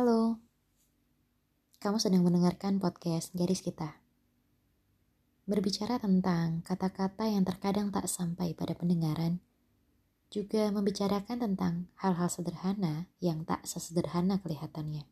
Halo, kamu sedang mendengarkan podcast Garis Kita. Berbicara tentang kata-kata yang terkadang tak sampai pada pendengaran, juga membicarakan tentang hal-hal sederhana yang tak sesederhana kelihatannya.